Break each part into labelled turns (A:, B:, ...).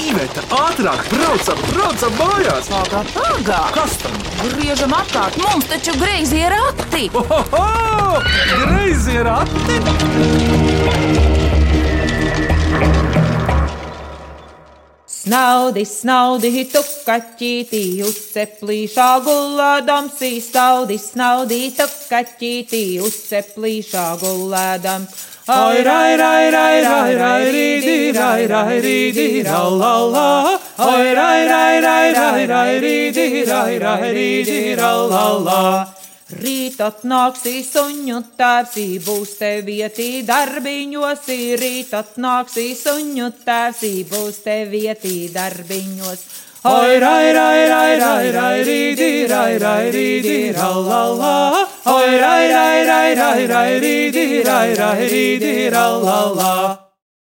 A: Iveta, ātrāk, braucam, braucam mājās!
B: Pagā, pagā!
A: Kas tam?
B: Griežam apkārt, mums taču greizi ir rati!
A: Ohoho! Greizi ir ati!
C: Snaudi, snaudi, tu kaķītī, uzceplīšā gulādams, snaudi, snaudi, tu kaķītī, uzceplīšā gulādams. Oi, rai, rai, rai, rai, rai, rīdi, rai, rai, rīdi, ra, la, la. Oi, rai, rai, rai, rai, rai, rīdi, rai, rai, rīdi, ra, la, la. Rīt atnāksī suņu tēvsī, būs te vietī darbiņos, rīt atnāksī suņu tēvsī, būs te vietī darbiņos. Oi, rai, rai, rai, rai, rai, rīdi, rai, rai, rīdi, ra, la, la. Oi, rai, rai, rai, rai, rai, rīdi, rai, rai, rīdi, ra, la, la.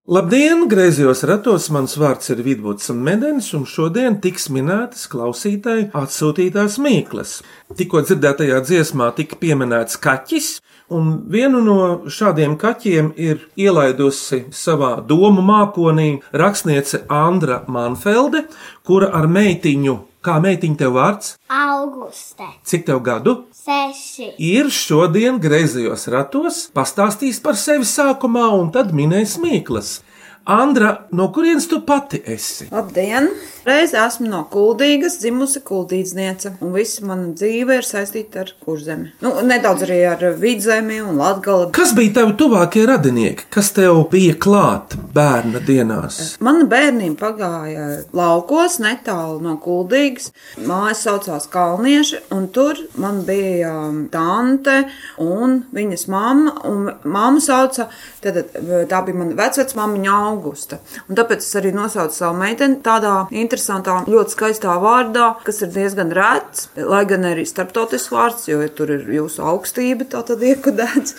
D: Labdien, griezos ratos, mans vārds ir Vidvuds Medenis, un šodien tiks minētas klausītāji atsūtītās mīklas. Tikko dzirdētajā dziesmā tika pieminēts kaķis, un vienu no šādiem kaķiem ir ielaidusi savā domu mākonī rakstniece Andra Manfelde, kura ar meitiņu, kā meitiņa tev vārds,
E: Auguste,
D: cik tev gadu?
E: seši,
D: Ir šodien griezījos ratos, pastāstīs par sevi sākumā, un tad minēs mīklas. Andra, no kurienes tu pati esi?
F: Labdien! Reiz esmu no Kuldīgas, dzimusi kuldīdzniece, un visa mana dzīve ir saistīta ar kurzemi. Nu, nedaudz arī ar vidzemi un latgali.
D: Kas bija tavi tuvākie radinieki, kas tev bija klāt bērna dienās?
F: Mana bērnība pagāja laukos, netālu no Kuldīgas. Mājas saucās Kalnieši, un tur man bija um, tante un viņas mamma. Un mamma sauca, tad, tā bija mana vecvecmāmiņa Augusta. Un tāpēc es arī nosaucu savu meiteni tādā interesantā, ļoti skaistā vārdā, kas ir diezgan rēts, lai gan arī starptautisks vārds, jo tur ir jūsu augstība tā tad iekodēts.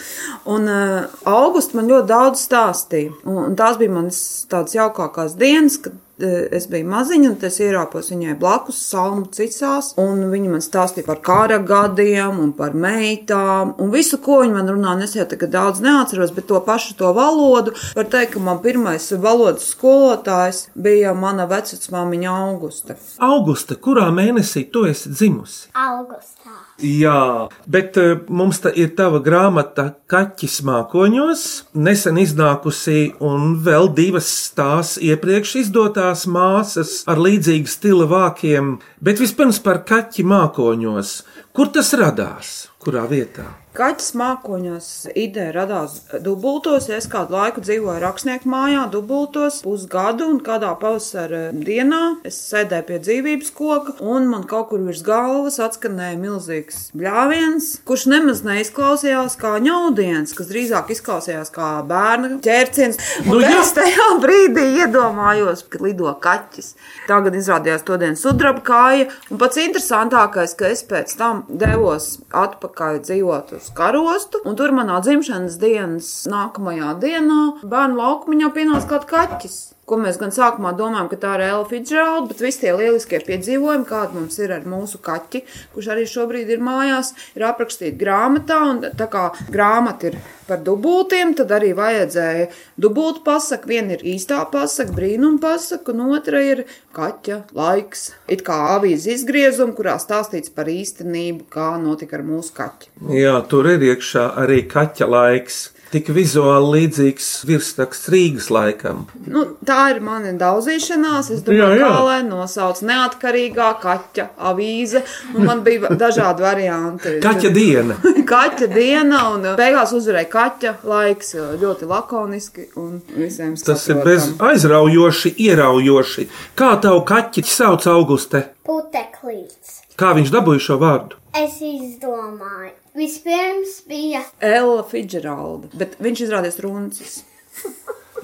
F: Un uh, Augusta man ļoti daudz stāstīja. Un, un tās bija manas tādas jaukākās dienas, kad es biju maziņa, un es ierāpos viņai blakus, salmu cicās, un viņa man stāstīja par kara gadiem un par meitām, un visu, ko viņa man runā, es jau tagad daudz neatceros, bet to pašu to valodu, var teikt, ka man pirmais valodas skolotājs bija mana vecmāmiņa Augusta.
D: Augusta, kurā mēnesī tu esi dzimusi?
E: augustā.
D: Jā, bet eh, mums tā ir tava grāmata Kaķis mākoņos, nesen iznākusi, un vēl divas tās iepriekš izdotās māsas ar līdzīgu stila vākiem. Bet vispirms par kaķi mākoņos. Kur tas radās? Kurā vietā?
F: Kaķis mākoņos ideja radās dubultos. Es kādu laiku dzīvoju rakstnieku mājā, dubultos, pusgadu, un kādā pavasara dienā es sēdēju pie dzīvības koka, un man kaut kur virs galvas atskanēja milzīgs bļāviens, kurš nemaz neizklausījās kā ņaudiens, kas drīzāk izklausījās kā bērna ķērciens.
D: Nu
F: nu,
D: jā.
F: es tajā brīdī iedomājos, ka lido kaķis. Tagad izrādījās to dienu sudraba kāja, un pats interesantākais, ka es pēc tam devos atpakaļ dzīvot uz karostu, un tur manā dzimšanas dienas nākamajā dienā bērnu laukumiņā pienāca kāds kaķis. Ko mēs gan sākumā domājam, ka tā ir Ella Fitzgerald, bet visi tie lieliskie piedzīvojumi, kādi mums ir ar mūsu kaķi, kurš arī šobrīd ir mājās, ir aprakstīti grāmatā. Un tā kā grāmata ir par dubultiem, tad arī vajadzēja dubultu pasaku. Viena ir īstā pasaka, brīnuma pasaka, un otra ir kaķa laiks. It kā avīzes izgriezuma, kurā stāstīts par īstenību, kā notika ar mūsu kaķi.
D: Jā, tur ir iekšā arī kaķa laiks. Tik vizuāli līdzīgs virsraksts Rīgas laikam.
F: Nu, tā ir mana daudzīšanās. Es domāju, kā lai nosauc neatkarīgā kaķa avīze. Un man bija dažādi varianti.
D: Kaķa diena.
F: Kaķa diena, un beigās uzvarēja kaķa laiks. Ļoti lakoniski un visiem
D: Tas ir bez aizraujoši, ieraujoši. Kā tavu kaķi sauc Auguste?
E: Puteklīts.
D: Kā viņš dabūja šo vārdu?
E: Es izdomāju. Vispirms bija
F: Ella Fitzgeralda, bet viņš izrādījās runcis.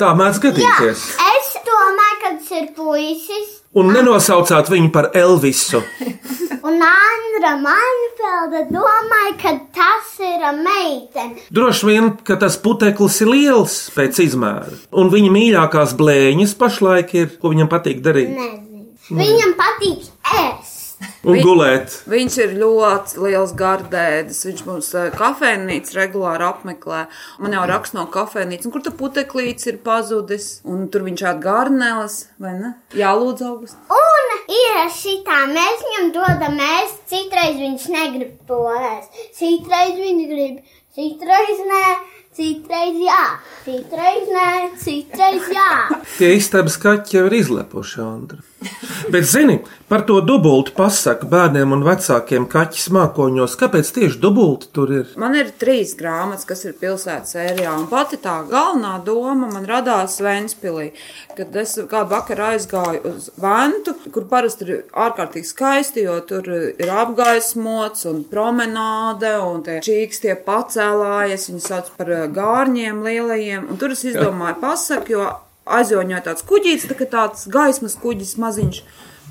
D: Tā mēdz gadīties.
E: Es domāju, ka tas ir puisis.
D: Un nenosaucāt viņu par Elvisu.
E: Un Andra Manfelda domāja, ka tas ir meitene.
D: Droši vien, ka tas puteklis ir liels pēc izmēra. Un viņa mīļākās blēņas pašlaik ir, ko viņam patīk darīt.
E: Nezinu. Viņam patīk ēst.
D: Un gulēt.
F: Viņš ir ļoti liels gardēdis. Viņš mums eh, kafejnīcu regulāri apmeklē. Man jau raksta no kafejnīcas, un kur tur puteklīts ir pazudis. Un tur viņš ād garneles, vai ne? Jā, lūdzu, august.
E: Un ir šitā, mēs viņam dodam ēst, citreiz viņš negrib to ēst, citreiz viņš grib, citreiz nē, citreiz jā, citreiz nē, citreiz jā.
D: Tie istabas kaķi jau ir izlepuši, Andra. Bet, zini, par to dubultu pasaku bērniem un vecākiem kaķis mākoņos, kāpēc tieši dubulti tur ir?
F: Man ir trīs grāmatas, kas ir pilsētas sērijā, un pati tā galvenā doma man radās Vēnspilī, kad es kādu vakaru aizgāju uz Ventu, kur parasti ir ārkārtīgi skaisti, jo tur ir apgaismots un promenāde, un tie čīks tie pacēlājas, viņi sauc par eh, gārņiem lielajiem, un tur es izdomāju pasaku, jo aizjoņoja tāds kuģītis, tā kā tāds gaismas kuģis maziņš.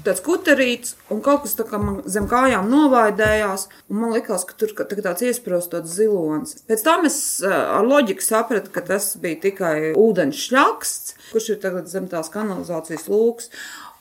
F: Tāds kuterīts, un kaut kas tā kā man zem kājām novaidējās, un man likās, ka tur ka, tā tāds iesprostots zilonis. Pēc tam es eh, ar loģiku sapratu, ka tas bija tikai ūdens šļaksts, kurš ir tagad zem tās kanalizācijas lūks.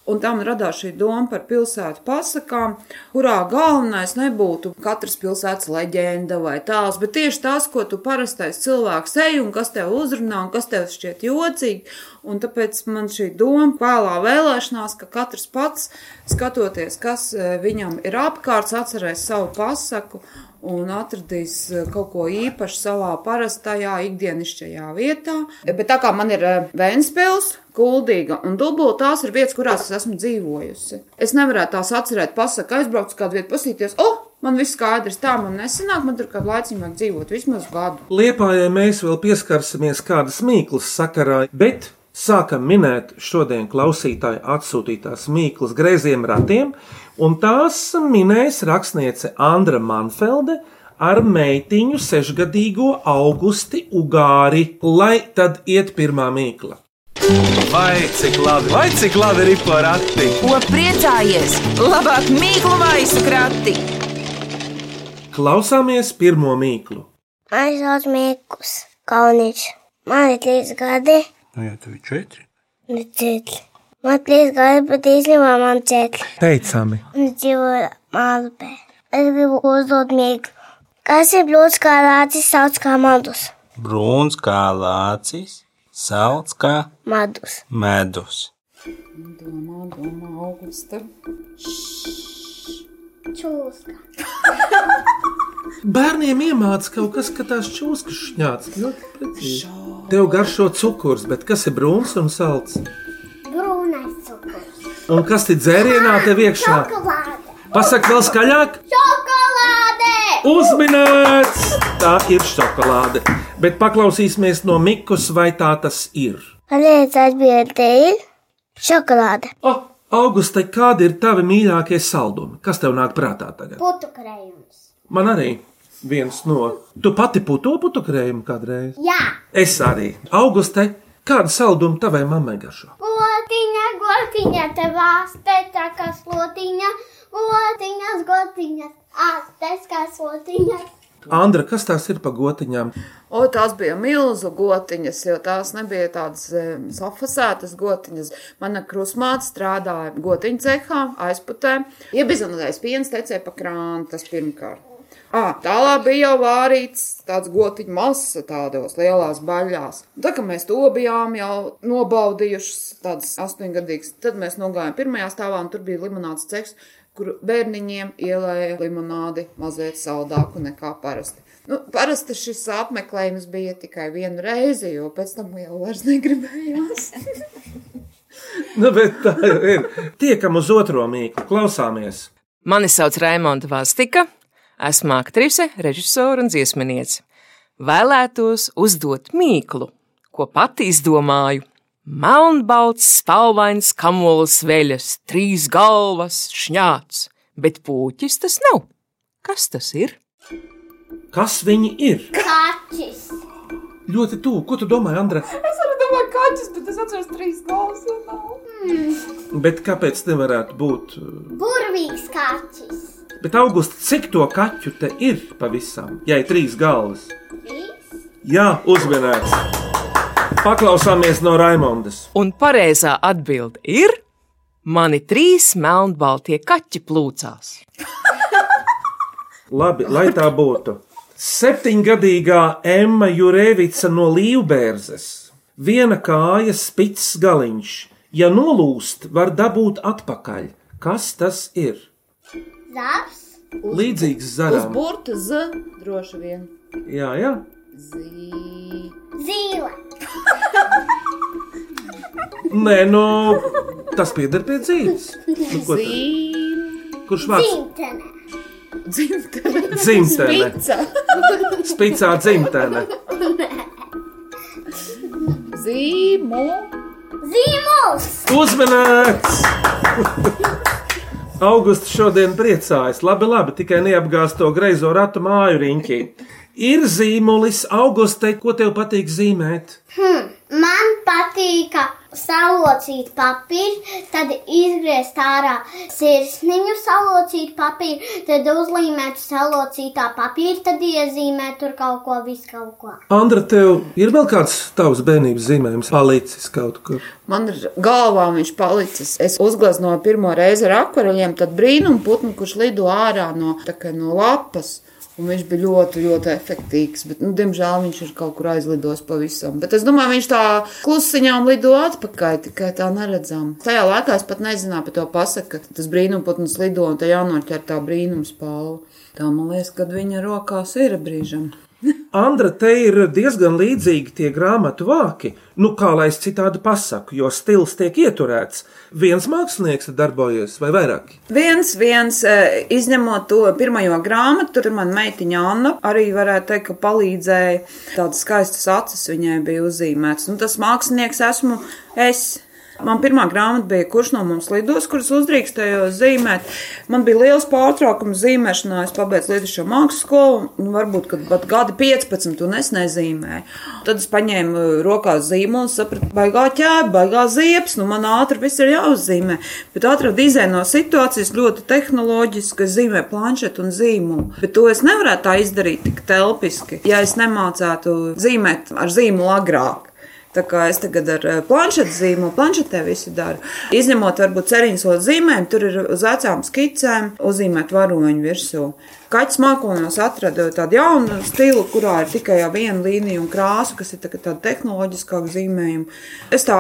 F: Un tam radās šī doma par pilsētu pasakām, kurā galvenais nebūtu katras pilsētas leģenda vai tās, bet tieši tas, ko tu parastais cilvēks ej un kas tev uzrunā un kas tev šķiet jocīgi. Un tāpēc man šī doma vēlā vēlēšanās, ka katrs pats skatoties, kas eh, viņam ir apkārt, atcerēs savu pasaku un atradīs eh, kaut ko īpašu savā parastajā ikdienišķajā vietā. Bet tā kā man ir eh, Vēnspils, Kuldīga un Dubula, tās ir vietas, kurās es esmu dzīvojusi. Es nevarētu tās atcerēt, pasakot, aizbraukt uz kādu vietu, pasīties, oh, man viss skaidrs, tā man nesanāk, man tur kādu laiciņu vajag dzīvot, vismaz gadu.
D: Liepājai mēs vēl pieskarsimies kādas mīklas sakarā, bet sākam minēt šodien klausītāju atsūtītās mīklas greiziem ratiem, un tās minēs rakstniece Andra Manfelde ar meitiņu sešgadīgo augusti Ugāri, lai tad iet pirmā mīkla.
A: Vai cik labi, vai cik labi ir porati?
B: Ko priecājies? Labāk mīklu maisu krati!
D: Klausāmies pirmo mīklu.
E: Mani sauc Mīkus Kauniņš. Man ir trīs gadi,
A: Nu, jā, tev ir četri.
E: un četri. Man trīs gadi, bet īstenībā man četri.
A: Teicami.
E: Un dzīvoju Mālupē. Es gribu uzdot mīklu. Kas ir blūds kā rācis sauc kā madus?
G: Brūns kā lācis, salds kā
E: Madus.
G: medus.
F: Domā, domā, augusta.
E: Čūska.
D: Bērniem iemācās kaut kas, ka tās čūskas šņāts. Ļoti precīzi. Tev garšo cukurs, bet kas ir brūns un salds?
E: Brūnais cukurs.
D: Un kas ir dzērienā tev iekšā?
E: Šokolāde.
D: Pasak vēl skaļāk!
E: Šokolāde!
D: Uzminēts! Tā ir šokolāde. Bet paklausīsimies no Mikus, vai tā tas ir.
E: Pareizi atbildē ir šokolāde.
D: O, Augusta, kādi ir tavi mīļākie saldumi? Kas tev nāk prātā tagad?
E: Putu krējums.
D: Man arī viens no. Tu pati puto putu krējumu kādreiz?
E: Jā.
D: Es arī. Augusta, kāda salduma tavai mammai garšo?
E: Gotiņa, gotiņa, tev ārste tā kā slotiņa. Gotiņas, gotiņas, ārstes kā slotiņas.
D: Andra, kas tās ir pa gotiņām?
F: O, tās bija milzu gotiņas, jo tās nebija tādas um, sofisētas gotiņas. Mana krusmāte strādāja gotiņu cehā, aizputē. Iebizanotais piens tecēja pa krānu, tas pirmkārt. À, tālāk bija jau vārīts tāds gotiņu masa tādos lielās baļās. Tā kā mēs to bijām jau nobaudījuši, tādas astoņgadīgas, tad mēs nogājām pirmajā stāvā un tur bija limonāts ceks, kur bērniņiem ielēja limonādi mazliet saldāku nekā parasti. Nu, parasti šis apmeklējums bija tikai vienu reizi, jo pēc tam jau vairs negribējās.
D: Nu, bet tā ir. Tiekam uz otro mīklu, klausāmies.
H: Mani sauc Raimonda Vastika, esmu aktrise, režisore un dziesminiece. Vēlētos uzdot mīklu, ko pati izdomāju. Melnbalts, spalvains, kamols veļas, trīs galvas, šņāts, bet pūķis tas nav. Kas tas ir?
D: Kas viņi ir?
E: Kaķis.
D: Ļoti tuvu. Ko tu domā, Andra?
F: Es arī domāju, kaķis, bet es atceros trīs galvas. nav.
D: Bet kāpēc nevarētu būt?
E: Burvīgs kaķis.
D: Bet, Augusta, cik to kaķu te ir pavisam? Ja ir trīs galvas. Jā, uzmanīts. Paklausāmies no Raimondas.
H: Un pareizā atbilde ir Mani trīs melnbaltie kaķi plūcās.
D: Labi, lai tā būtu. Septiņgadīgā Emma Jurēvica no Līvbērzes. Viena kāja spits galiņš. Ja nolūst, var dabūt atpakaļ. Kas tas ir?
E: Zāps,
D: Līdzīgs
F: Uz
D: zaram.
F: burta z droši vien.
D: Jā, jā.
F: Zī.
E: zīle,
D: Nē, nu, tas pieder pie dzīves. Nu, ko tad?
F: Zī.
D: Kurš vārds?
E: dzimtene,
F: Dzimtene.
D: Dzimtene.
F: Pica.
D: Spicā dzimtene.
F: Zīmu.
E: zīmols,
D: Uzmanīts! Augusts šodien priecājas. Labi, labi, tikai neapgāz to greizo ratu māju riņķī. Ir zīmolis, Augustai, ko tev patīk zīmēt?
E: man patīka salocīt papīru, tad izgriezt ārā sirsniņu, salocīt papīru, tad uzlīmēt salocītā papīra, tad iezīmēt tur kaut ko, visu kaut ko.
D: Andra, tev ir vēl kāds tavs bērnības zīmējums, palicis kaut kur.
F: Man ir galvā viņš palicis. Es uzgleznoju pirmo reizi ar akvareļiem, tad brīnumu putnu, kurš lido ārā no, tā kā no lapas. Un viņš bija ļoti, ļoti efektīvs. Bet, nu, diemžēl viņš ir kaut kur aizlidojis pavisam. Bet es domāju, viņš tā klusiņām lido atpakaļ, tikai tā neredzam. Tajā laikā es pat nezināju par to pasaku, ka tas brīnumputns lido un tā jānoķer tā brīnumspalva. Tā man liekas, kad viņa rokās ir brīžam.
D: Andra, te ir diezgan līdzīgi tie grāmatu vāki. Nu, kā lai es citādi pasaku, jo stils tiek ieturēts. Viens mākslinieks ir darbojies vai vairāk?
F: Viens, viens, eh, izņemot to pirmo grāmatu, tur man meitiņa Anna arī varētu teikt, ka palīdzēja. Tādas skaistas acis viņai bija uzzīmētas. Nu, tas mākslinieks esmu es. Man pirmā grāmata bija, kurš no mums lidos, kuras uzdrīkstēju zīmēt. Man bija liels pārtraukums zīmēšanā. Es pabeidzu Latvijas mākslas skolu, nu, varbūt pat gadi 15, un es nezīmēju. Tad es paņēmu rokās zīmolu, sapratu, baigā ķēpa, baigā ziepes, nu man ātri viss ir jāuzzīmē. Bet atradu izēju no situācijas ļoti tehnoloģiski, es zīmēju planšetu un zīmolu. Bet to es nevarētu tā izdarīt tik telpiski, ja es nemācētu zīmēt ar zīmolu agrāk. Tā kā es tagad ar eh, planšetu zīmolu, planšetē visu daru. Izņemot, varbūt, ceriņas vēl zīmēm, tur ir uz vecām skicēm uzzīmēt varoņu virsū. Kaķis mākoņos atrada tādu jaunu stilu, kurā ir tikai viena līnija un krāsa, kas ir tā, tāda tehnoloģiskāka zīmējuma. Es tā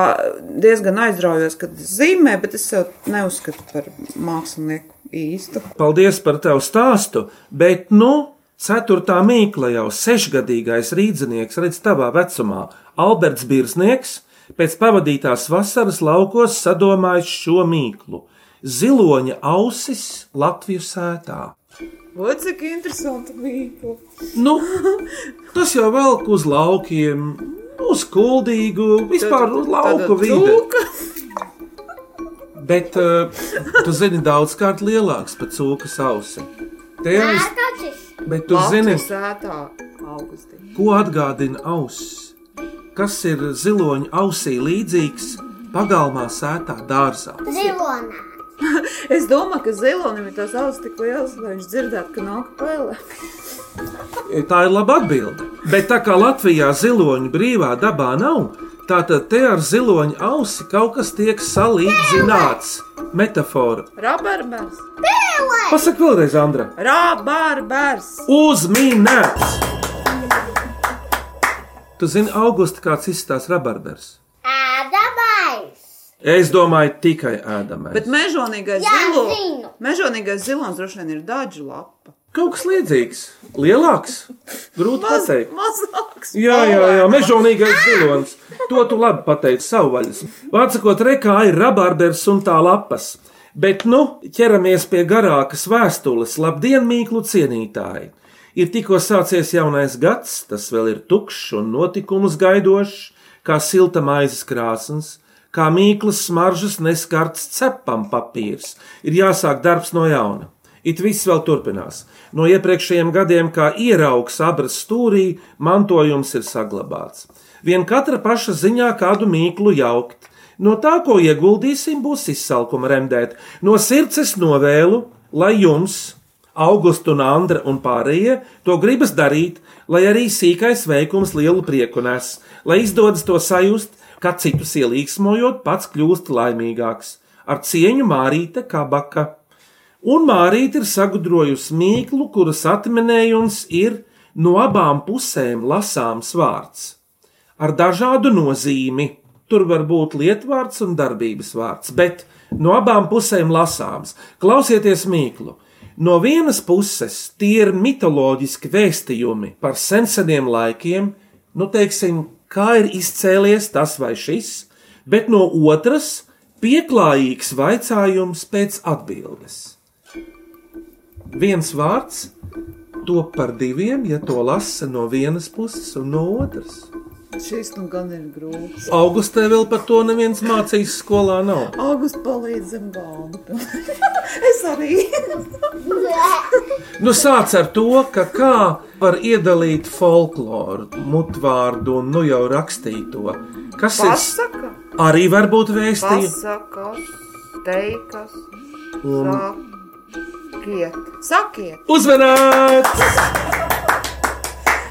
F: diezgan aizraujos, kad zīmē, bet es sev neuzskatu par mākslinieku īstu.
D: Paldies par tavu stāstu, bet, nu, ceturtā mīkla jau sešgadīgais rīdzinieks redz tavā vecumā. Alberts Birsnieks pēc pavadītās vasaras laukos sadomājis šo mīklu - ziloņa ausis Latviju sētā.
F: Vai cik interesanti bija?
D: Nu, tas jau velk uz laukiem, uz kuldīgu, vispār uz lauku vidi. Bet uh, tu zini daudzkārt lielāks par cūkas ausi. Te jau es,
E: Ārkačis,
D: bet tu zini,
F: sētā augustī.
D: ko atgādina auss. Kas ir ziloņa ausī līdzīgs pagalmā sētā dārzā?
E: zilonā,
F: Es domāju, ka zilonim ir tas ausis tik liels, lai viņš dzirdētu, ka nāk pēlē.
D: Tā ir laba atbilde. Bet tā kā Latvijā ziloņu brīvā dabā nav, tātad te ar ziloņa ausi kaut kas tiek salīdzināts. Metafora.
F: Rabarbers!
D: Pasaka vēlreiz, Andra.
F: Rabarbers!
D: Uzminēts! Tu zini, Augusta, kāds izskatās rabarbers?
E: ēdamais,
D: Es domāju, tikai ēdamais.
F: Bet mežonīgais
E: Jā,
F: zilonis,
E: zinu.
F: mežonīgais zilonis droši vien ir daļa lapa.
D: Kaut kas līdzīgs, lielāks, grūti pateikt.
F: mazāks.
D: Jā, jā, jā, mežonīgais zilonis. To tu labi pateici savvaļas. Vārdsakot, rekā ir rabarbers un tā lapas. Bet nu ķeramies pie garākas vēstules. Labdien, mīklu cienītāji! Ir tikko sācies jaunais gads, tas vēl ir tukšs un notikumus gaidošs, kā silta maizes krāsns, kā mīklas smaržas neskarts cepam papīrs. Ir jāsāk darbs no jauna. It viss vēl turpinās. No iepriekšējiem gadiem, kā ieraugs abras stūrī, mantojums ir saglabāts. Vien katra paša ziņā kādu mīklu jaukt. No tā, ko ieguldīsim, būs izsalkuma remdēt. No sirds es novēlu, lai jums, Augusta un Andra un pārējie, to gribas darīt, lai arī sīkais veikums lielu prieku nes, lai izdodas to sajust, kā citus ielīgsmojot, pats kļūst laimīgāks. ar cieņu Mārīte Kabaka. Un Mārīte ir sagudrojusi mīklu, kuras atminējums ir no abām pusēm lasāms vārds. Ar dažādu nozīmi. Tur var būt lietvārds un darbības vārds, bet no abām pusēm lasāms. Klausieties mīklu! No vienas puses tie ir mitoloģiski vēstījumi par senseniem laikiem, nu teiksim, kā ir izcēlies tas vai šis, bet no otras pieklājīgs vaicājums pēc atbildes. Viens vārds top par diviem, ja to lasa no vienas puses un no otras.
F: Šis nu gan ir grūts.
D: Augustē vēl par to neviens mācījis skolā nav.
F: Augusts palīdz zem galda. es arī.
D: Nu, sāc ar to, ka kā var iedalīt folkloru, mutvārdu un nu jau rakstīto. Kas
F: Pasaka,
D: ir arī var būt vēstījums?
F: pasakas, teikas,
D: Un
F: sakiet. Sakiet!
D: uzmanīts!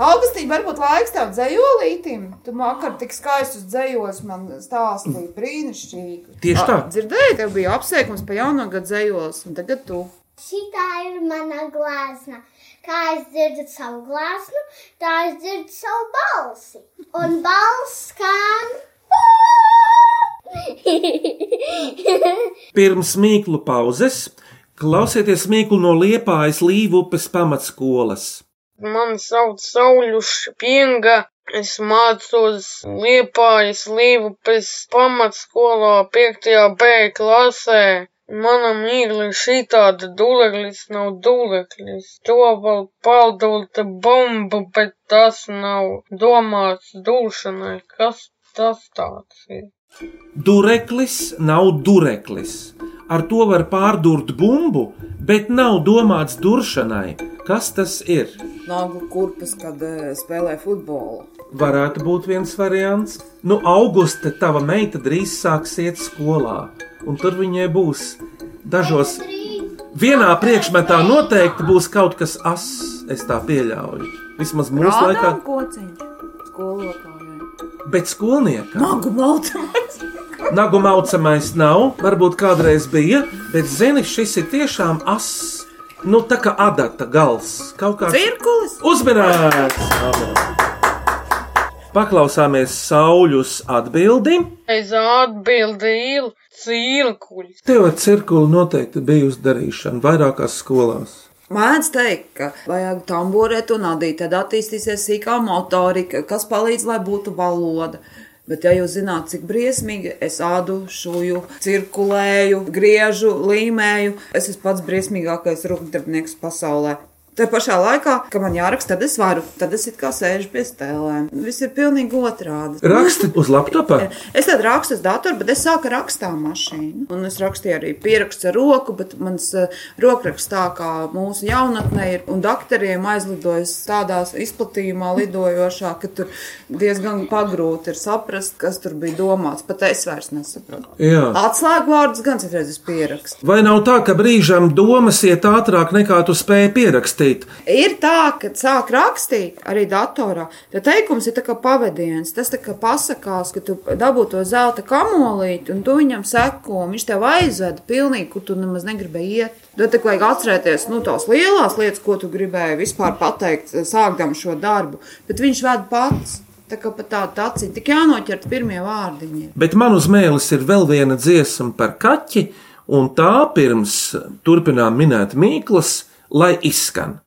F: Augustīna, varbūt laiks tev dzējolītim. Tu vakar tik skaistus dzējos man stāstīji brīnišķīgi.
D: Tieši tā.
F: Dzirdēji, tev bija apsveikums pa jauno gadu dzējos, un tagad tu.
E: Šitā ir mana glāzna. Kā es dzirdu savu glāznu, tā es dzirdu savu balsi. Un balss skan.
D: Pirms mīklu pauzes klausieties mīklu no Liepājas Līvupes pamatskolas.
I: Mani sauc Sauļus Pienga. Es mācos Liepājas Līvupes pamatskolā 5. B klasē. Mana mīkla ir šī tāda duleklis nav duleklis. To vēl paldulta bomba, bet tas nav domāts dulšanai. Kas tas tāds ir?
D: Dureklis nav dureklis. Ar to var pārdurt bumbu, bet nav domāts duršanai. Kas tas ir?
F: Naglu kurpes, kad eh, spēlē futbolu.
D: Varētu būt viens variants. Nu, auguste tava meita drīz sāks iet skolā, un tur viņai būs dažos. Vienā priekšmetā noteikti būs kaut kas ass, es tā pieļauju. Vismaz mūsu laikā,
F: Rādām kociņš skolotājai.
D: bet skolniekam.
F: Nagu maltamais.
D: Nagu maucamais nav, varbūt kādreiz bija, bet zini, šis ir tiešām ass. Nu, tā kā adata gals. Kaut kā
F: Cirkulis.
D: uzmanīts! Paklausāmies sauļus atbildi.
I: Es atbildi ir cirkuļs.
D: Tev ar cirkuli noteikti bija uzdarīšana vairākās skolās.
F: Mēdz teikt, ka vajag tamborēt un adīt, tad attīstīsies sīkā motorika, kas palīdz, lai būtu valoda. Bet, ja jūs zināt, cik briesmīgi es ādu, šūju, cirkulēju, griežu, līmēju, es esmu pats briesmīgākais rūpnieks pasaulē. Tā pašā laikā, kad man jāraksta, tad es varu, tad es kā sēžu pie stēlēm. Viss ir pilnīgi otrādi.
D: Raksti uz laptopa.
F: Es tad rakstu uz datoru, bet es sāku rakstīt mašīnu. Un es rakstīju arī pierakstu ar roku, bet mans uh, rokraksts tā kā mūsu jaunatnē ir. Un doktoriem aizlidojas tādā izplatījumā lidojošā, ka tur diezgan pagrūti ir saprast, kas tur bija domāts. Pat es vairs nesaprotu. Atslēgvārdus gan citreiz es pierakstu.
D: Vai nav tā, ka brīžam domas iet ātrāk nekā tu spēj pierakstīt?
F: Ir tā, ka sāk rakstīt arī datorā. Tad teikums ir kā pavadiens. Tas kā pasakās, ka tu dabū to zelta kamolīti, un tu viņam seko, viņš tev aizveda pilnīgi, kur tu nemaz negribēji iet. Tad tā vajag atcerēties nu, tās lielās lietas, ko tu gribēji vispār pateikt, sākdam šo darbu. Bet viņš ved pats. Tā kā pat tāda acīm tik jānoķert pirmie vārdiņi.
D: Bet man uz mēlis ir vēl viena dziesma par kaķi, un tā pirms turpinām minēt mīklas, lai izskan.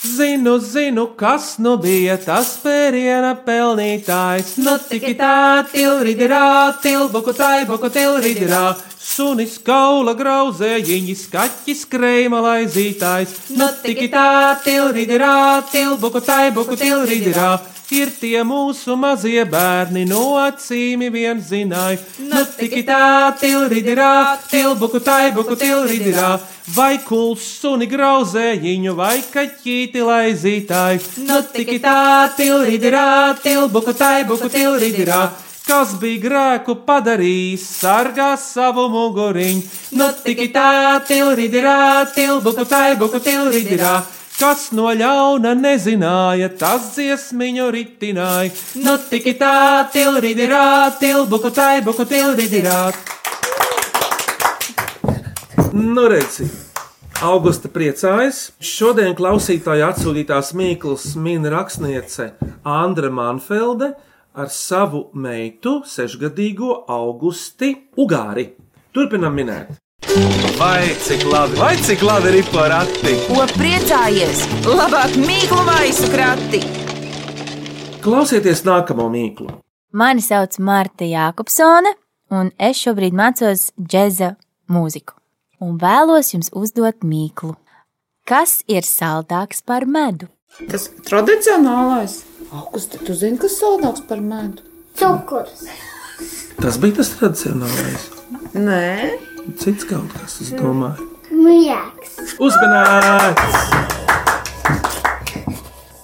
D: Zinu, zinu, kas nu bija tas pēriena pelnītājs. Nu, tiki tā, tilridirā, tilbuku tai, buku tilridirā. Sunis kaula grauzējiņš, kaķis kreima laizītājs. Nu, tiki tā, tilridirā, tilbuku tai, buku. Ir tie mūsu mazie bērni, no acīm vien zināja. Nu, tiki tā, tilridirā, tilbuku tai, buku tilridirā. Vai kuls suni grauzējiņu, vai kaķīti laizītāji. Nu, tiki tā, tilridirā, tilbuku tai, buku tilridirā. Kas bija grēku padarījis, sargā savu muguriņu. Nu, tiki tā, tilridirā, tilbuku tai, buku tilridirā. Kas no ļauna nezināja, tas dziesmiņu ritināja. Nu, tiki tā, tilridirā, tilbuku tai, buku tilridirā. Nu, redzi, Augusta priecājas. Šodien klausītāja atsūtītās mīklas min rakstniece Andra Manfelde ar savu meitu, sešgadīgo Augusti Ugāri. Turpinam minēt.
A: Vai cik labi, vai cik labi ir porakti?
B: Ko priecājies? Labāk mīklu maisu krati!
D: Klausieties nākamo mīklu.
J: Mani sauc Marta Jākopsone, un es šobrīd mācos džēza mūziku. Un vēlos jums uzdot mīklu. Kas ir saldāks par medu?
F: Tas tradicionālais. Augusta, tu zini, kas saldāks par medu?
E: Cukurs.
D: Tas bija tas tradicionālais.
F: Nē,
D: Cits kaut kas, es domāju.
E: Miegs.
D: Uzmanīts!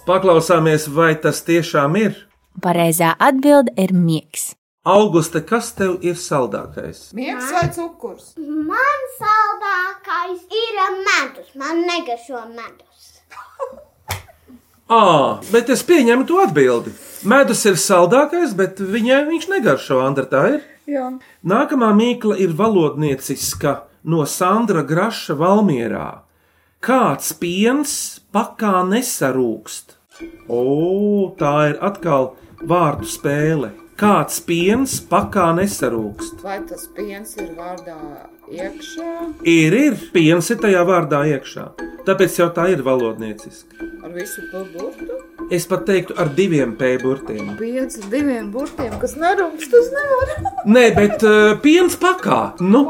D: Paklausāmies, vai tas tiešām ir.
J: Pareizā atbilde ir miegs.
D: Augusta, kas tev ir saldākais?
F: miegs vai cukurs?
E: Man saldākais ir medus. Man negašo medus.
D: Ā, bet es pieņemu to atbildi. Medus ir saldākais, bet viņai viņš negaršo, Andra, tā ir.
F: Jā.
D: Nākamā mīkla ir valodnieciska no Sandra Graša Valmierā. Kāds piens pakā nesarūkst? O, tā ir atkal vārdu spēle. Kāds piens pakā nesarūkst?
F: Vai tas piens ir vārdā iekšā
D: Ir, ir, piens ir tajā vārdā iekšā. Tāpēc jau tā ir valodnieciska.
F: ar visu burtu?
D: Es pat teiktu ar diviem pēburtiem.
F: Piens ar diviem burtiem, kas nerūkst, tas nevar.
D: Nē, bet uh, piens pakā. Nu,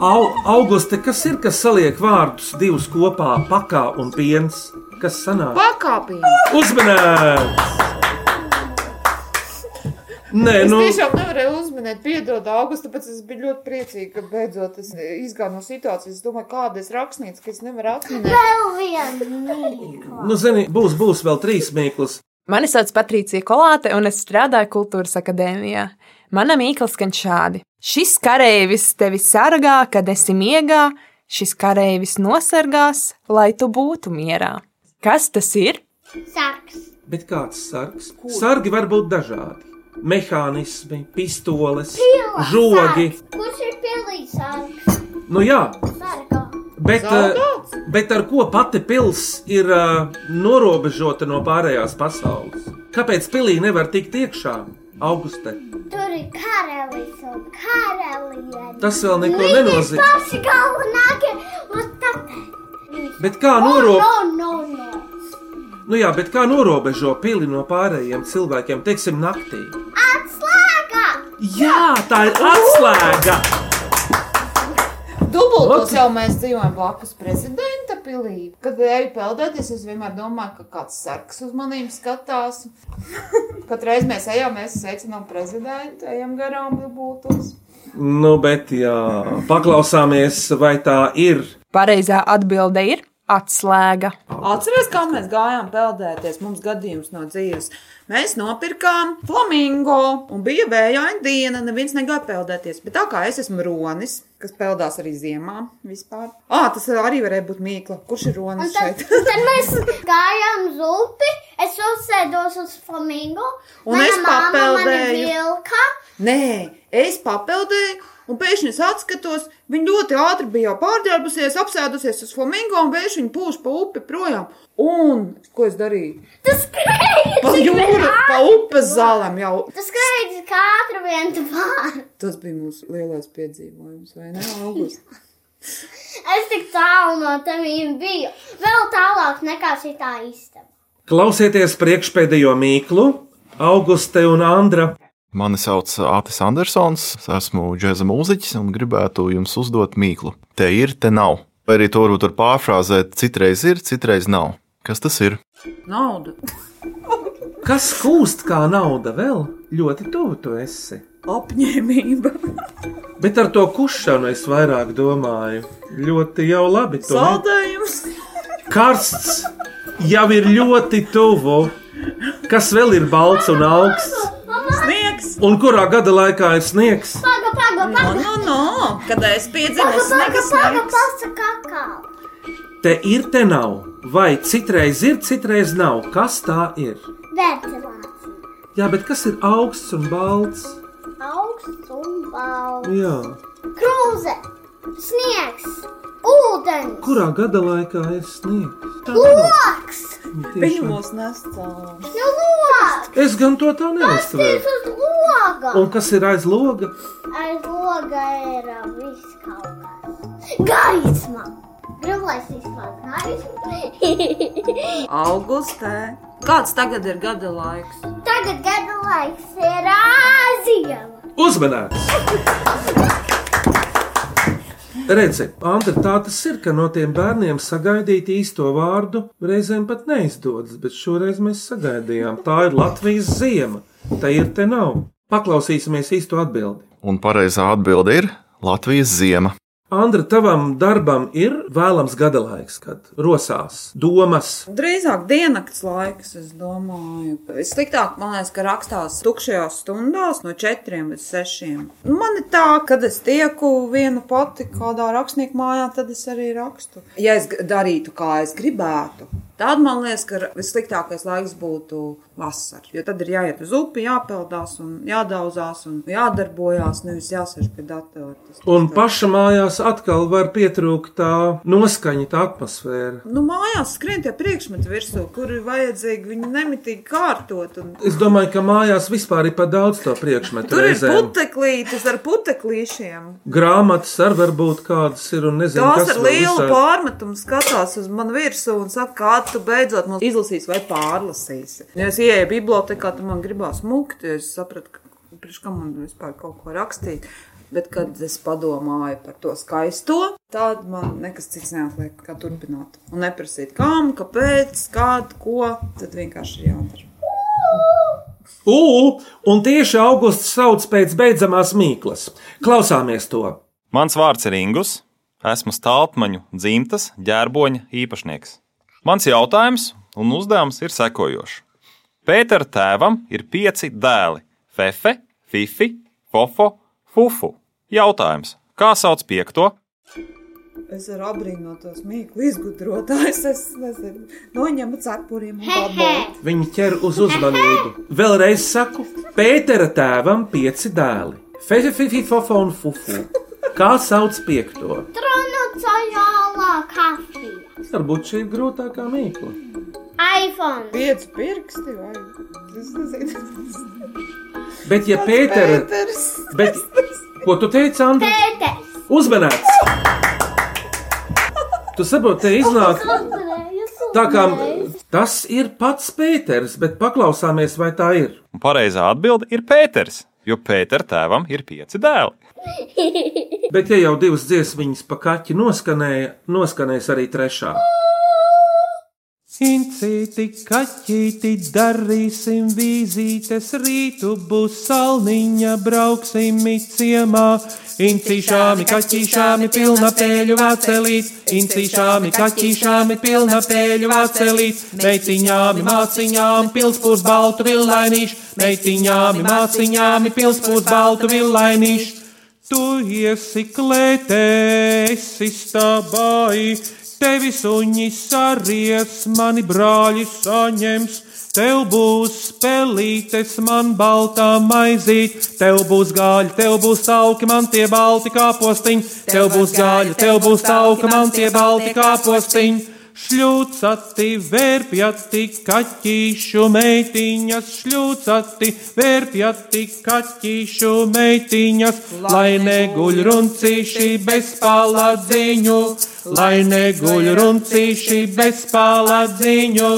D: au, auguste, kas ir, kas saliek vārdus divus kopā - pakā un piens? Kas sanāk?
F: Pakāpiens.
D: Uzmanīts! Nē,
F: Es
D: nu,
F: tiešām nevarēju uzminēt, piedod, Augusta, tāpēc es biju ļoti priecīga, ka beidzot es izgāju no situācijas. Es domāju, kāda ir rakstniece, ka es nevaru atminēt.
E: Vēl viena mīkla.
D: nu zini, būs, būs vēl trīs mīklas.
K: Mani sauc Patricija Kolāte, un es strādāju Kultūras akadēmijā. Mana mīkla skan šādi: Šis kareivis tevi sargā, kad esi miegā, šis kareivis nosargās, lai tu būtu mierā. Kas tas ir?
E: Sarks.
D: Bet kāds sargs? Sargi var būt dažādi. Mehānismi, pistoles,
E: Pila
D: žogi.
E: sargs. Kurš ir pilīs sarks?
D: Nu jā,
E: Sargā.
D: bet, uh, bet ar ko pati pils ir uh, norobežota no pārējās pasaules? Kāpēc pilī nevar tikt iekšā? Auguste.
E: Tur ir karalis un karaliene.
D: Tas vēl neko
E: Viņi
D: nenozīmē.
E: paši galvenākie un tāpēc.
D: Bet kā
E: Oh,
D: norobežot?
E: no, no, no.
D: Nu jā, bet kā norobežo pili no pārējiem cilvēkiem, teiksim, naktī?
E: Atslēgā!
D: Jā, tā ir atslēga!
F: Dubultos jau mēs dzīvojam blakus prezidenta pilī. Kad eju peldēties, es vienmēr domāju, ka kāds sarks uz maniem skatās. Kad reiz mēs ejam, mēs sveicinām prezidentu, ejam garām dubultos.
D: Nu, bet jā, paklausāmies, vai tā ir.
K: Pareizā atbilde ir atslēga.
F: Atceries, kā mēs gājām peldēties? Mums gadījums no dzīves. Mēs nopirkām flamingo, un bija vējaina diena. Neviens negāja peldēties. Bet tā kā es esmu ronis, kas peldās arī ziemā vispār. Ah, tas arī varēja būt mīkla. Kurš ir ronis
E: tad,
F: šeit?
E: tad mēs gājām uz upi, es uzsēdos uz flamingo,
F: Un
E: mana
F: es papeldēju. Nē, es papeldēju, un pēkšņi es atskatos, viņa ļoti ātri bija jau pārģērbusies, apsēdusies uz flamingo, un pēkšņi viņa pūš pa upi projām. Un ko es darīju?
E: Tas skrēja!
F: Pa jūru, pa upes zālēm jau.
E: Tas skrēja kā ātri vien tu pāri.
F: Tas bija mūsu lielais piedzīvojums, vai ne? August?
E: Es tik tālu no tevīm biju. Vēl tālāk nekā šī tā istaba.
D: Klausieties priekšpēdējo mīklu, Auguste un Andra.
L: Mani sauc Atis Andersons, esmu džēza mūziķis un gribētu jums uzdot mīklu. Te ir, te nav. Vai arī to varbūt var pārfrāzēt, citreiz ir, citreiz nav. Kas tas ir?
F: Nauda.
D: Kas kūst kā nauda vēl? Ļoti tuvu tu esi.
F: Apņēmība.
D: Bet ar to kušanu es vairāk domāju. Ļoti jau labi.
F: Saldējums.
D: Karsts jau ir ļoti tuvu. Kas vēl ir balts un augsts? Un kurā gada laikā ir sniegs?
E: Paga, paga,
F: No,
E: paga.
F: no, no. Kad es piedzimu,
E: Paga,
F: es
E: paga,
F: nekas
E: paga,
F: sniegs.
E: pasaka.
D: Te ir, te nav. Vai citreiz ir, citreiz nav. Kas tā ir?
E: Ventilācija.
D: Jā, bet kas ir augsts un balts?
E: Augsts un balts.
D: Jā,
E: Krūze. Sniegs. Ūdens.
D: Kurā gada laikā ir sniegs? Tā
E: Loks!
D: Tieši
F: Viņu
D: tā.
F: mūs nes cauri.
E: Nu, loks!
D: Es gan to tā
E: Pasties
D: neuztveru.
E: uz loga!
D: Un kas ir aiz loga?
E: Aiz loga ir uh, viss kaut kas. Gaisma! Es izpaužu gaismu.
F: Augustē. Kāds tagad ir gada laiks?
E: Tagad gada laiks ir Āzija.
D: Uzmanīgs! Redzi, Andri, tā tas ir, ka no tiem bērniem sagaidīt īsto vārdu reizēm pat neizdodas, bet šoreiz mēs sagaidījām. Tā ir Latvijas ziema. Tā ir te nav. Paklausīsimies īsto atbildi.
L: Un pareizā atbilde ir Latvijas ziema.
D: Andra, tavam darbam ir vēlams gada laiks, kad rosās domas.
F: Drīzāk diennakts laiks, es domāju. Vissliktāk, man liekas, ka rakstās tukšajās stundās no 4 līdz 6. Man ir tā, kad es tieku viena pati kādā rakstnieku mājā, tad es arī rakstu. Ja es darītu, kā es gribētu, tad man liekas, ka vissliktākais laiks būtu vasara. Jo tad ir jāiet uz upi, jāpeldās un jādauzās un jādarbojās, nevis jāsēž pie datora.
D: Un paša mājās atkal var pietrūkt tā noskaņa, tā atmosfēra.
F: Nu, mājās skrien tie priekšmeti virsū, kur ir vajadzīgi viņu nemitīgi kārtot. Un...
D: Es domāju, ka mājās vispār ir par daudz to priekšmetu.
F: Tur ir
D: reizēm.
F: puteklītes ar puteklīšiem.
D: Grāmatas arī varbūt kādas ir un nezinu,
F: Tās ar lielu
D: visādi.
F: pārmetumu skatās uz mani virsū un saka, kā tu beidzot mums izlasīsi vai pārlasīsi. Ja es ieeju bibliotekā, tad man gribās mukt, jo es sapratu, ka priekš kam man vispār kaut ko rakstīt. Bet, kad es padomāju par to skaisto, tad man nekas cits neatliek, kā turpināt. Un neprasīt, kam, kāpēc, kādu, ko. Tad vienkārši ir jādara.
D: Ugh, un tieši augusts sauc pēc beidzamās mīklas. Klausāmies to!
M: Mans vārds ir Ingus. Esmu stāvmaņu dzimtas ģērboņa īpašnieks. Mans jautājums un uzdevums ir sekojošs. Pētera tēvam ir pieci dēli - Fefe, Fifi, Fofo, Fufu. Jautājums, kā sauc piekto?
F: Es varu apbrīnot tos mīklu izgudrotājus. Es nezinu, noņemu cepuriem un pabeigtu.
D: Viņi ķer uz uzmanību. Vēlreiz saku, Pētera tēvam pieci dēli - Fefe, Fifi, Fofo un Fufu. Kā sauc piekto?
E: Tronu ceļā kafija.
D: Varbūt šī ir grūtākā mīkla.
E: iPhone.
F: Pieci pirksti vai es nezinu.
D: Bet, ja Pētera.
F: Pēters.
D: Bet, ko tu teici, Andri?
E: Pēters.
D: Uzmanīts! Tu saproti, te iznāk tā kā tas ir pats Pēters, bet paklausāmies, vai tā ir.
M: Un pareizā atbilde ir Pēters, jo Pētera tēvam ir pieci dēli.
D: Bet, ja jau divas dziesmiņas pa kaķi noskanēja, noskanēs arī trešā. Incīti, kaķīti, darīsim vīzītes, rītu būs salniņa, brauksim ciemā. Incīšāmi, kaķīšāmi, pilna pēļu vācelīt, incīšāmi, kaķīšāmi, pilna pēļu vācelīt, meitiņāmi, māciņām, pilspūs baltu villainīšu, meitiņāmi, māciņāmi, pilspūs baltu villainīšu. Tu iesi klētē, esi stābai, tevi suņi saries, mani brāļi saņems. Tev būs spēlītes, man baltā maizīt, tev būs gāļi, tev būs augi, man tie balti kāpostiņi, tev būs gāļi, tev būs augi, man tie balti kāpostiņi. Šļūcati, vērpjati, kaķīšu meitiņas, šļūcati, vērpjati, kaķīšu meitiņas, lai neguļ runcīši bez paladziņu, lai neguļ runcīši bez paladziņu.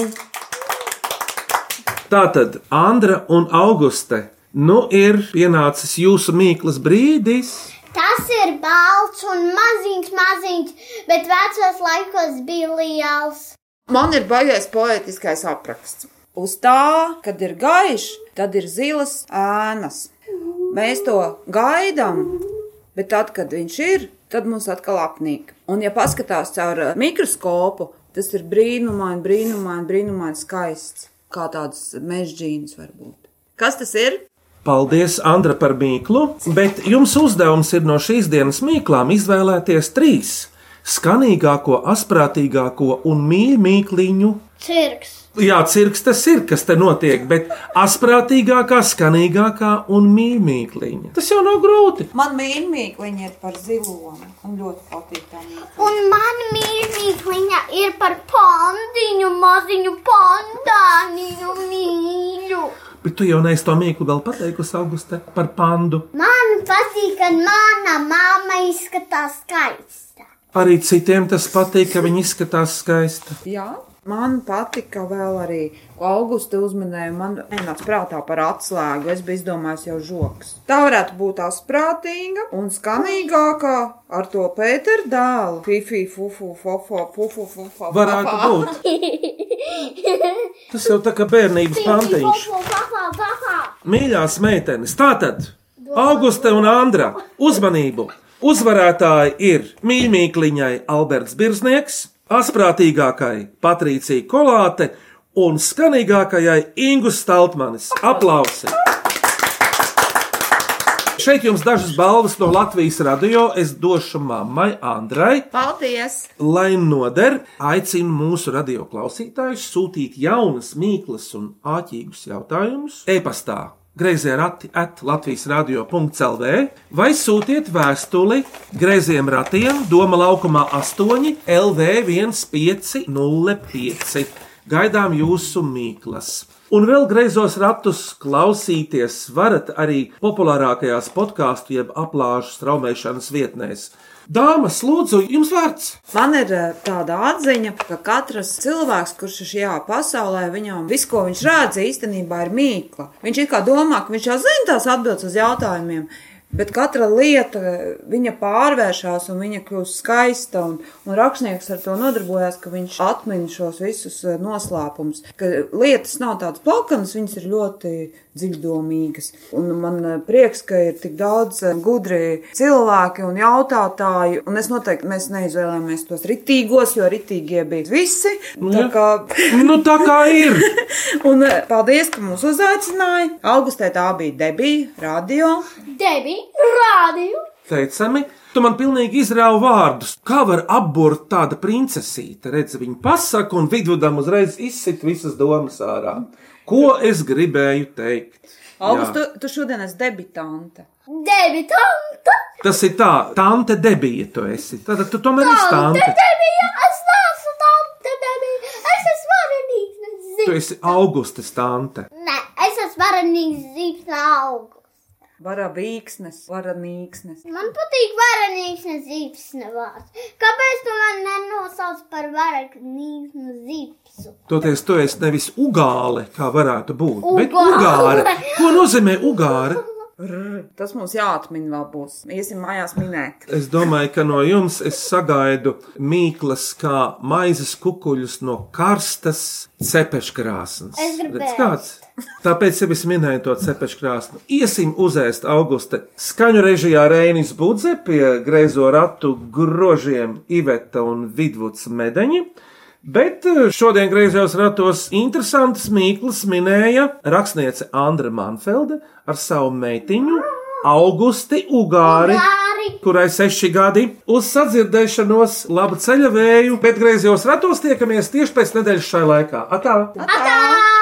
D: Tātad, Andra un Auguste, nu ir pienācis jūsu mīklas brīdis.
E: Tas ir balts un maziņš, maziņš, bet vecos laikos bija liels.
F: Man ir baigais poetiskais apraksts. Uz tā, kad ir gaišs, tad ir zilas ēnas. Mēs to gaidām, bet tad, kad viņš ir, tad mums atkal apnīk. Un, ja paskatās caur eh, mikroskopu, tas ir brīnumaini, brīnumaini, brīnumaini skaists. Kā tāds mežģīns var būt. Kas tas ir?
D: Paldies, Andra, par mīklu, bet jums uzdevums ir no šīs dienas mīklām izvēlēties trīs - skanīgāko, asprātīgāko un mīļāko mīkliņu.
E: Cirks.
D: Jā, cirks tas ir, kas te notiek, bet asprātīgākā, skanīgākā un mīmīkliņa. Tas jau nav grūti.
F: Man mīlīgā ir par ziloņu un ļoti patīk tā mīlīga.
E: Un man mīļākā ir par pandiņu, maziņu pandāniņu mīļu.
D: Bet tu jau neesi to mīklu vēl pateikusi Auguste par pandu.
E: Man patīk, ka mana mamma izskatās skaista.
D: Arī citiem tas patīk, ka viņi izskatās skaisti.
F: Jā. Man patika vēl arī, ko Augusta uzminēja. Man nāca prātā par atslēgu. Es biju izdomājis jau žoks. Tā varētu būt asprātīga un skanīgākā ar to Pēteru dēlu. Fifi, fufu, fofo, fufu, fufu.
D: Varētu būt. Tas jau tā kā bērnības pantiņš. Mīļās meitenes, tātad Auguste un Andra, uzmanību! Uzvarētāji ir mīļākajai Alberts Birznieks, asprātīgākajai Patricija Kolāte un skanīgākajai Ingus Staltmanis. Aplausi! Šeit jums dažas balvas no Latvijas radio. Es došu mammai Andrai.
F: Paldies!
D: Lai noder, aicinu mūsu radio klausītājus sūtīt jaunas, mīklas un āķīgus jautājumus e-pastā. Grazījā rati at Latvijas radio.clv vai sūtiet vēstuli grazījiem ratiem Doma laukumā 8 LV1505. Gaidām jūsu mīklas! Un vēl greizos ratus klausīties varat arī populārākajās podkāstu jeb aplāžu straumēšanas vietnēs. Dāmas, lūdzu, jums vārds!
F: Man ir eh, tāda atziņa, ka katrs cilvēks, kurš ir šajā pasaulē, viņam viss, ko viņš redz, īstenībā ir mīkla. Viņš it kā domā, ka viņš jau zina tās atbildes uz jautājumiem. Bet katra lieta viņa pārvēršas un viņa kļūst skaista. Un, un rakstnieks ar to nodarbojās, ka viņš atmin šos visus eh, noslēpumus. Ka lietas nav tādas plakanas, viņas ir ļoti dziļdomīgas. Un man eh, prieks, ka ir tik daudz eh, gudri cilvēki un jautātāji. Un es noteikti mēs neizvēlējāmies tos ritīgos, jo ritīgie bija visi. Tā kā,
D: nu, tā kā ir.
F: un paldies, ka mūs uzaicināja. Augustē tā bija debija, radio.
E: Debija, radio.
D: Teicami, tu man pilnīgi izrāvi vārdus. Kā var apburt tāda princesīte? Redz, viņa pasaka un vidudam uzreiz izsit visas domas ārā. Ko es gribēju teikt?
F: August, tu, tu šodien esi debitante.
E: Debitanta.
D: Tas ir tā, tante debija tu esi. Tad tu tomēr esi
E: Tante debija, es neesmu tante debija. Es esmu varenīgs,
D: Tu esi Augustas tante.
E: Nē, es esmu varenīgs zīps no auga.
F: Vara vīksnes, vara nīksnes.
E: Man patīk varenīgs zīps nevārds. Kāpēc tu man nenosauc par varenīgs zīpsu?
D: Toties tu esi nevis ugāle, kā varētu būt, bet
E: Ugāle.
D: ugāre. Ko nozīmē ugāre?
F: Rr, Tas mums jāatmin vēl būs. Iesim mājās minēt.
D: Es domāju, ka no jums es sagaidu mīklas kā maizes kukuļus no karstas cepeškrāsnes.
E: Es gribēju.
D: Kāds? Tāpēc jau es minēju to cepeškrāsnu. Iesim uzēst augusta skaņu režijā Reinis Budze pie greizo ratu grožiem Iveta un Vidvuds Medeņi. Bet eh, šodien griezos ratos interesantas mīklas minēja rakstniece Andra Manfelde ar savu meitiņu Augusti
E: Ugāri,
D: kurai seši gadi uz sadzirdēšanos, laba ceļa vēju, bet griezos ratos tiekamies tieši pēc nedēļas šai laikā. Atā!
E: Atā!